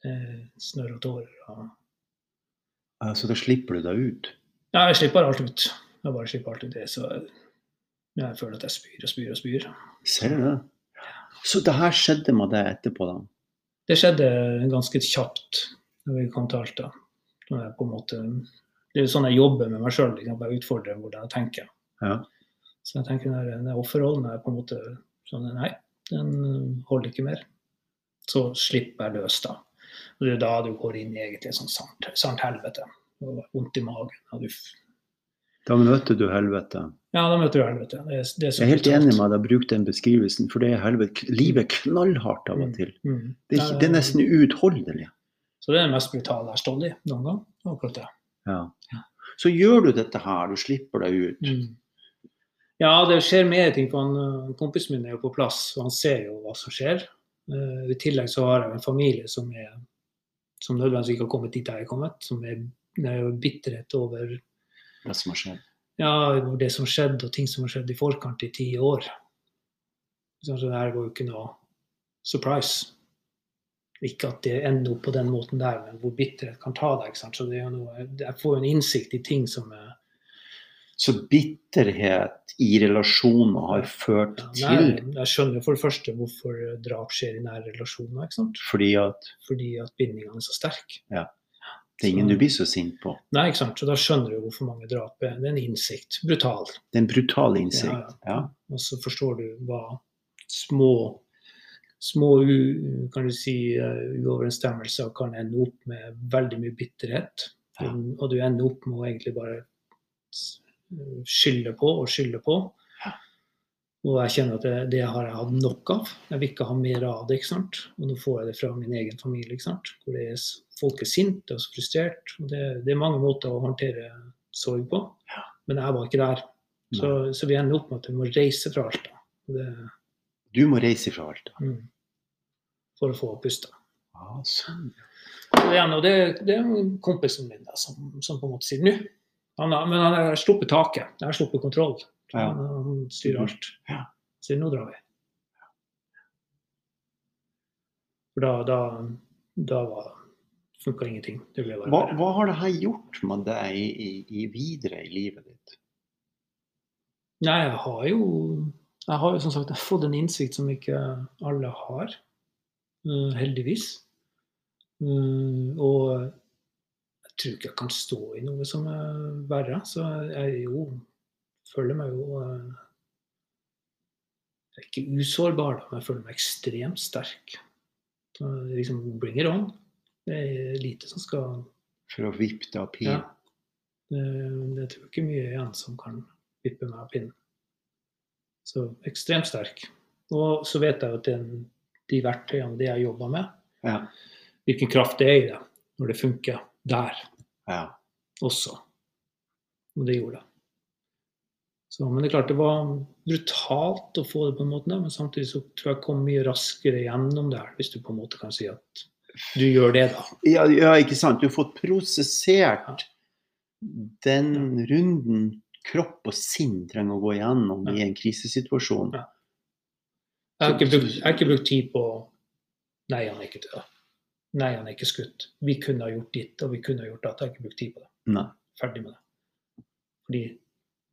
eh, Snørr og tårer. Og, Ja, Så da slipper du deg ut. ja, jeg slipper alt ut. Jeg bare slipper alt ut det. Så jeg føler at jeg spyr og spyr og spyr. Ser du det? Så det her skjedde med deg etterpå, da? Det skjedde ganske kjapt når vi kom til Alta. Når jeg på en måte, det er jo sånn jeg jobber med meg sjøl. Jeg utfordrer hvordan jeg tenker. Ja. Så jeg tenker den offerrollen er på en måte sånn Nei, den holder ikke mer. Så slipper jeg løs, da. Og det er da du går inn i egentlig et sånt sant, sant helvete. Og vondt i magen. Og du, Da møter du helvete. ja, da møter du helvete. Det er, det er Jeg er helt enig med deg, bruk den beskrivelsen, for det er helvete. Livet er knallhardt av og til. Mm. Det er, ikke, det er nesten uutholdelig. Så det er det mest brutale jeg har stått i noen gang. Akkurat det. Ja. Så gjør du dette her, du slipper deg ut. Mm. Ja, det skjer mer ting. for han, Kompisen min er jo på plass, og han ser jo hva som skjer. Uh, I tillegg så har jeg en familie som er som nødvendigvis ikke har kommet dit jeg er kommet. Som er, er bitterhet over Det som har skjedd. ja, det som skjedde, og ting som har skjedd i forkant i ti år. Så det her var jo ikke noe surprise. Ikke at det ender opp på den måten der, men hvor bitterhet kan ta deg. Så det er noe, Jeg får jo en innsikt i ting som er Så bitterhet i relasjoner har ført til nei, jeg skjønner for det første hvorfor drap skjer i nære relasjoner. ikke sant? fordi at Fordi at bindingene er så sterke. det er ingen du blir så sint på. Nei, ikke sant? Så da skjønner du hvorfor mange drap er. Det er en innsikt. Brutal. Det er en brutal innsikt. Ja, Ja. Og så forstår du hva små små kan du si, eh, uoverensstemmelser kan ende opp med veldig mye bitterhet. Ja. Og du ender opp med å egentlig bare skylde på og skylde på. Og jeg kjenner at det, det har jeg hatt nok av. Jeg vil ikke ha mer av det. ikke sant? Og nå får jeg det fra min egen familie. ikke sant? Hvor det er, folk er sinte og frustrert. Og det, det er mange måter å håndtere sorg på. Men jeg var ikke der. Så, så vi ender opp med at vi må reise fra Alta. Det, Du må reise fra alt. mm, for å få puste. Ja, sånn. Og det, det er jo kompisen min da, som, som på en måte sier nå. Han har, men han har sluppet taket. Jeg har sluppet kontroll. Ja. Han, han styrer alt. Ja. Så nå drar vi. For da, da, da var funka ingenting. Det ble bare Hva, hva har det her gjort med deg i, i, i videre i livet ditt? Nei, jeg har jo jeg har jo som sagt fått en innsikt som ikke alle har. eh, heldigvis. Eh, og tror ikke jeg kan stå i noe som er verre. Så jeg jo føler meg jo eh, Jeg er ikke usårbar, men jeg føler meg ekstremt sterk. Så liksom bring it on. Det er lite som skal For å vippe deg av pinnen? ja. Det, det tror jeg ikke mye igjen som kan vippe meg av pinnen. Så ekstremt sterk. Og så vet jeg at den, de verktøyene, det jeg jobber med, Ja. hvilken kraft det er i det når det funker der. ja. også. Og det gjorde det. Så, men det er klart det var brutalt å få det på en måte, men samtidig så tror jeg jeg kom mye raskere gjennom det her, hvis du på en måte kan si at du gjør det, da. Ja, ja ikke sant. Du har fått prosessert den runden kropp og sinn trenger å gå igjennom i en krisesituasjon. Ja. Jeg har brukt, jeg har ikke brukt tid på Nei, han er ikke død. Nei, han er ikke skutt. Vi kunne ha gjort ditt, og vi kunne ha gjort det. Jeg har ikke brukt tid på det. Nei. Ferdig med det. Fordi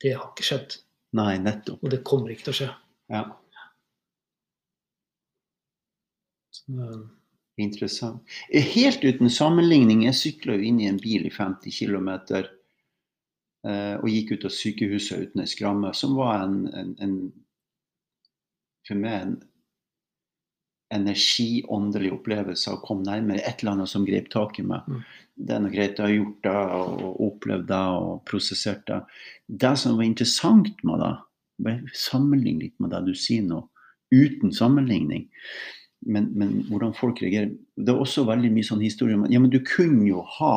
det har ikke skjedd. Nei, nettopp. Og det kommer ikke til å skje. Ja. Så, eh, Interessant. Eh, Helt uten sammenligning, jeg sykla jo inn i en bil i 50 km eh, og gikk ut av sykehuset uten ei skramme, som var en, en, en for meg en energiåndelig opplevelse å komme nærmere et eller annet som grep tak i meg. Mm. Det er noe greit, jeg har gjort det og opplevd det og prosessert det. Det som var interessant med det, bare sammenligne litt med det du sier nå, uten sammenligning, men, men hvordan folk reagerer Det er også veldig mye sånn historie om ja, men du kunne jo ha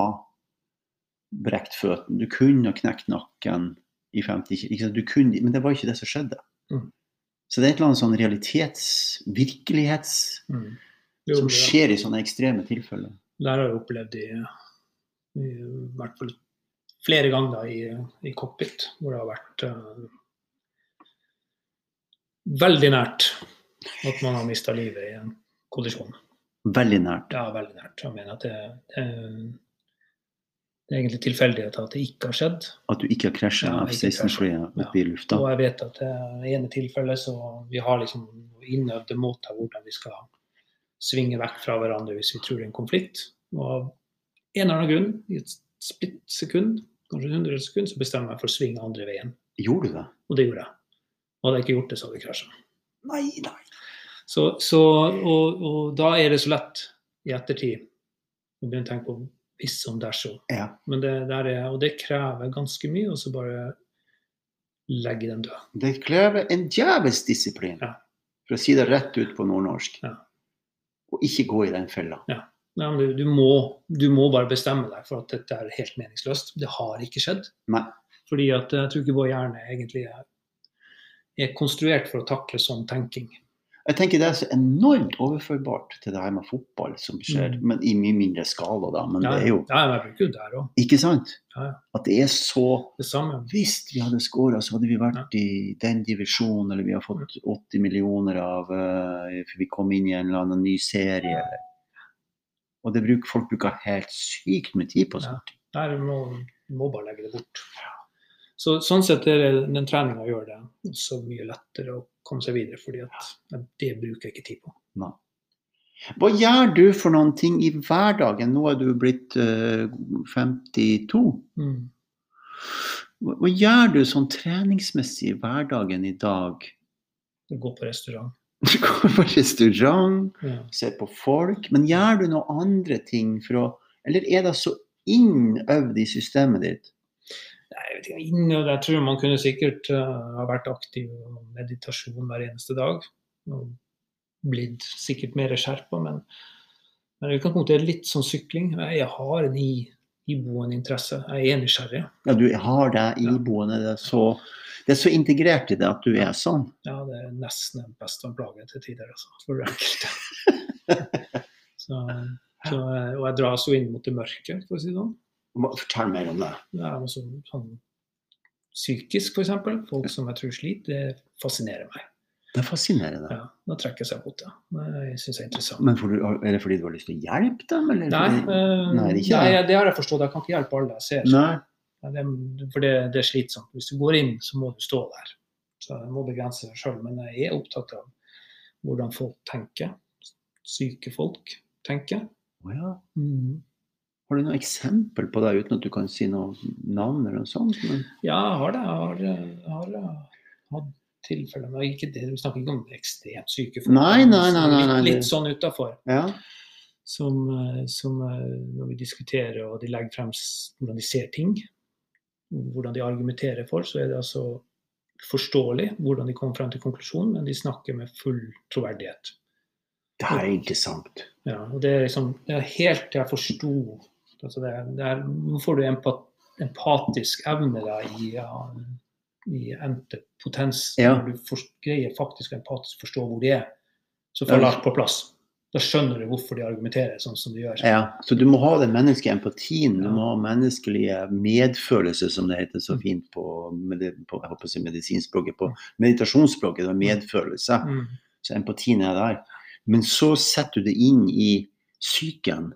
brekt føttene, du kunne ha knekt nakken i 50 kg? Du kunne, men det var ikke det som skjedde. Mm. Så det er et eller annet sånn realitets, virkelighets, mm. Jo, som skjer i sånne ekstreme tilfeller. Det har jeg opplevd i, i, hvert fall flere ganger i, i cockpit, hvor det har vært uh, veldig nært at man har mista livet i en kollisjon. Veldig nært. Ja, veldig nært. Jeg mener at det, det, det er egentlig tilfeldighet at det ikke har skjedd. At du ikke har krasja Ja, F-16-flyet oppe i lufta. Og jeg vet at det ene tilfellet så vi har liksom innøvde måter hvordan vi skal svinge vekk fra hverandre hvis vi tror det er en konflikt. Og av en eller annen grunn, i et splitt sekund, kanskje et hundredels sekund, så bestemmer jeg meg for å svinge andre veien. Gjorde du det? Og det gjorde jeg. Og hadde jeg ikke gjort det, så hadde vi krasja. Nei, nei. Så, så, og, og da er det så lett i ettertid å begynne å tenke på hvis som dersom. Ja. Men det, der er, og det krever ganske mye, og så bare legge den død. Det krever en djevelsk disiplin, Ja. for å si det rett ut på nordnorsk. Ja. Og ikke gå i den fella. Nei, men du, du, må, du må bare bestemme deg for at dette er helt meningsløst. Det har ikke skjedd. Nei. Fordi at jeg tror ikke vår hjerne egentlig er, er konstruert for å takle sånn tenking. Jeg tenker Det er så enormt overførbart til det her med fotball som skjer, Mm. men i mye mindre skala. da, Men Ja, det er jo ja, jeg bruker jo der òg. Ikke sant? Ja, ja. At det er så Det samme. Hvis vi hadde skåra, så hadde vi vært i den divisjonen, eller vi har fått 80 millioner av uh, vi kom inn i en eller annen ny serie, Og det bruker, folk bruker helt sykt med tid på Ja. sånt. Der må, må bare legge det bort. Så, sånn sett er det, den treninga gjør det også mye lettere å komme seg videre, fordi at det bruker jeg ikke tid på. Nei. Hva gjør du for noen ting i hverdagen? Nå er du blitt uh, 52. Mm. Hva, hva gjør du sånn treningsmessig i hverdagen i dag? Gå på restaurant. [laughs] Du går på restaurant, Ja. ser på folk, men gjør du noen andre ting for å Eller er det så innøvd i systemet ditt? Nei, jeg vet ikke, innøvd, jeg tror man kunne sikkert eh, ha vært aktiv og meditasjon hver eneste dag. Og blitt sikkert mer skjerpa, men, men kan utgangspunktet er litt sånn sykling. Jeg har en iboende interesse. Jeg er nysgjerrig. Ja, du har det iboende. Det er, så, det er så integrert i det at du er sånn. Ja, det er nesten en pest og plage til tider, altså. For enkelte. [laughs] så, så, eh, og jeg dras jo inn mot det mørke, for å si det sånn. Fortell mer om det. Det er noe sånn, sånn psykisk, f.eks. Folk som jeg tror sliter, det fascinerer meg. Det er fascinerende. Ja, da trekker jeg seg mot det. Det synes jeg er interessant. Men du, er det fordi du har lyst til å hjelpe dem? Eller Nei, eh, Nei, det nei, det. det har jeg forstått. Jeg kan ikke hjelpe alle jeg ser. Nei. Det, for det, det er slitsomt. Hvis du går inn, så må du stå der. Så jeg må begrense deg sjøl. Men jeg er opptatt av hvordan folk tenker. Syke folk tenker. Oh, ja. Mhm. Har du noe eksempel på det, uten at du kan si noe navn eller noe sånt? Men, Ja, jeg har det. Jeg har, jeg har eh, hatt tilfeller men ikke det, Vi snakker ikke om ekstremt syke folk. Nei, nei, nei, nei, nei, Litt, litt sånn utafor. ja. Som, eh, som eh, når vi diskuterer og de legger frem hvordan de ser ting, hvordan de argumenterer for, så er det altså forståelig hvordan de kommer frem til konklusjonen, men de snakker med full troverdighet. Det er interessant. Ja, og det er liksom det er helt til jeg forsto altså det det er, får du empat, empatisk evne da, i, i endte potens. Ja. Når du for, greier faktisk empatisk forstå hvor de er, så faller alt på plass. Da skjønner du hvorfor de argumenterer sånn som de gjør. Ja, så du må ha den menneskelige empatien, du må ha menneskelige medfølelse, som det heter så Mm. fint på, på, å si medisinspråket, på meditasjonsspråket, medfølelse. Mm. Så empatien er der. Men så setter du det inn i psyken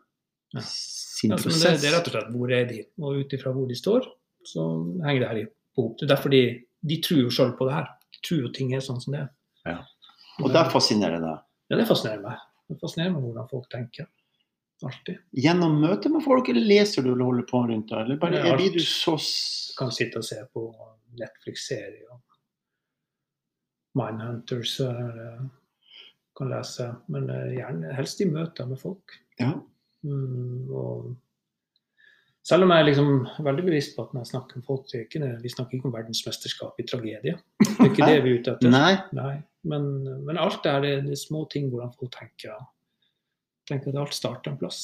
Ja. sin Ja, prosess. det, det er rett og slett hvor er de, og ut ifra hvor de står, så henger det her i hop. Det er derfor de, de tror jo sjøl på det her. De tror jo ting er sånn som det er. Ja. Og der fascinerer det deg. Ja, det fascinerer meg. Det fascinerer meg hvordan folk tenker. Alltid. Gjennom møte med folk, eller leser du eller holder på rundt deg? Eller bare er blir du så kan sitte og se på Netflix-serier. Mindhunters eh, kan lese. Men eh, gjerne helst i møter med folk. Ja. Mm, og selv om jeg er liksom veldig bevisst på at når jeg snakker om folk, ikke, vi snakker ikke om verdensmesterskap i tragedie. Det er ikke det vi er ute etter. [laughs] Nei. Nei. Men, men alt det her, det, er små ting hvordan folk tenker. Tenker at alt starter en plass.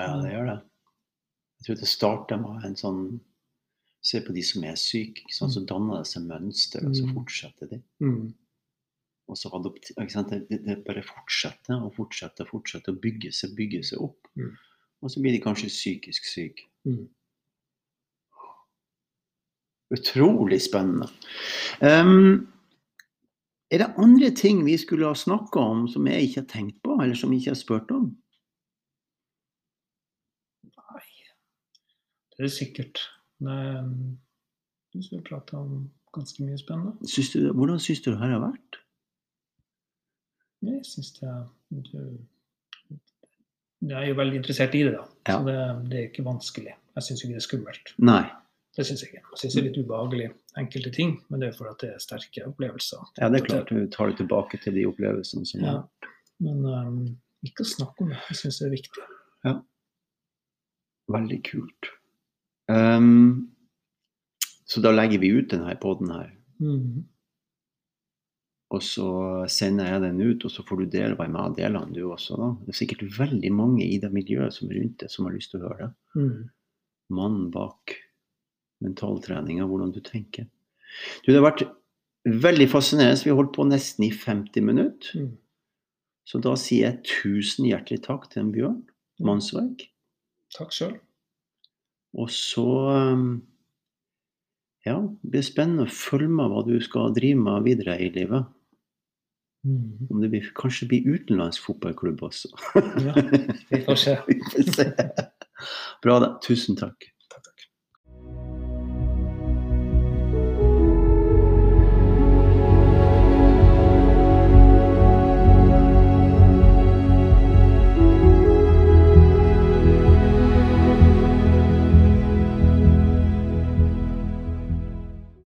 Ja, det gjør det. Jeg tror det starter med en sånn Se på de som er syke. Sant? Så danner det seg mønster, og så Mm. fortsetter de. Mm. Og så adopt, ikke sant? Det, det, bare fortsetter og fortsetter og fortsetter å bygge seg, bygge seg opp. Mm. Og så blir de kanskje psykisk syke. Mm. Utrolig spennende. Um, er det andre ting vi skulle ha snakka om som jeg ikke har tenkt på, eller som jeg ikke har spurt om? Nei, det er sikkert. Men jeg synes vi prater om ganske mye spennende. Syns du, hvordan syns du det her har vært? Jeg syns det Jeg er jo veldig interessert i det, da. Ja. Så det, det er ikke vanskelig. Jeg syns ikke det er skummelt. Nei. Det syns jeg ikke. Jeg syns det er litt ubehagelig enkelte ting, men det er fordi det er sterke opplevelser. Ja, det er klart du tar det tilbake til de opplevelsene som Ja. Men um, ikke å snakke om det. Jeg syns det er viktig. Ja. Veldig kult. Um, så da legger vi ut denne poden her. Mm. Og så sender jeg den ut, og så får du dele med meg delene du også. da. Det er sikkert veldig mange i det miljøet som er rundt deg, som har lyst til å høre det. Mm. Mannen bak mentaltreninga, hvordan du tenker. Du, det har vært veldig fascinerende. Vi har holdt på nesten i 50 minutter. Mm. Så da sier jeg tusen hjertelig takk til en Bjørn Mannsverk. Takk sjøl. Og så um, Ja, det blir spennende å følge med hva du skal drive med videre i livet. Mm. Om det blir, kanskje blir utenlandsk fotballklubb også. Ja, vi får se. [laughs] Vi får se. Bra, da. Tusen takk.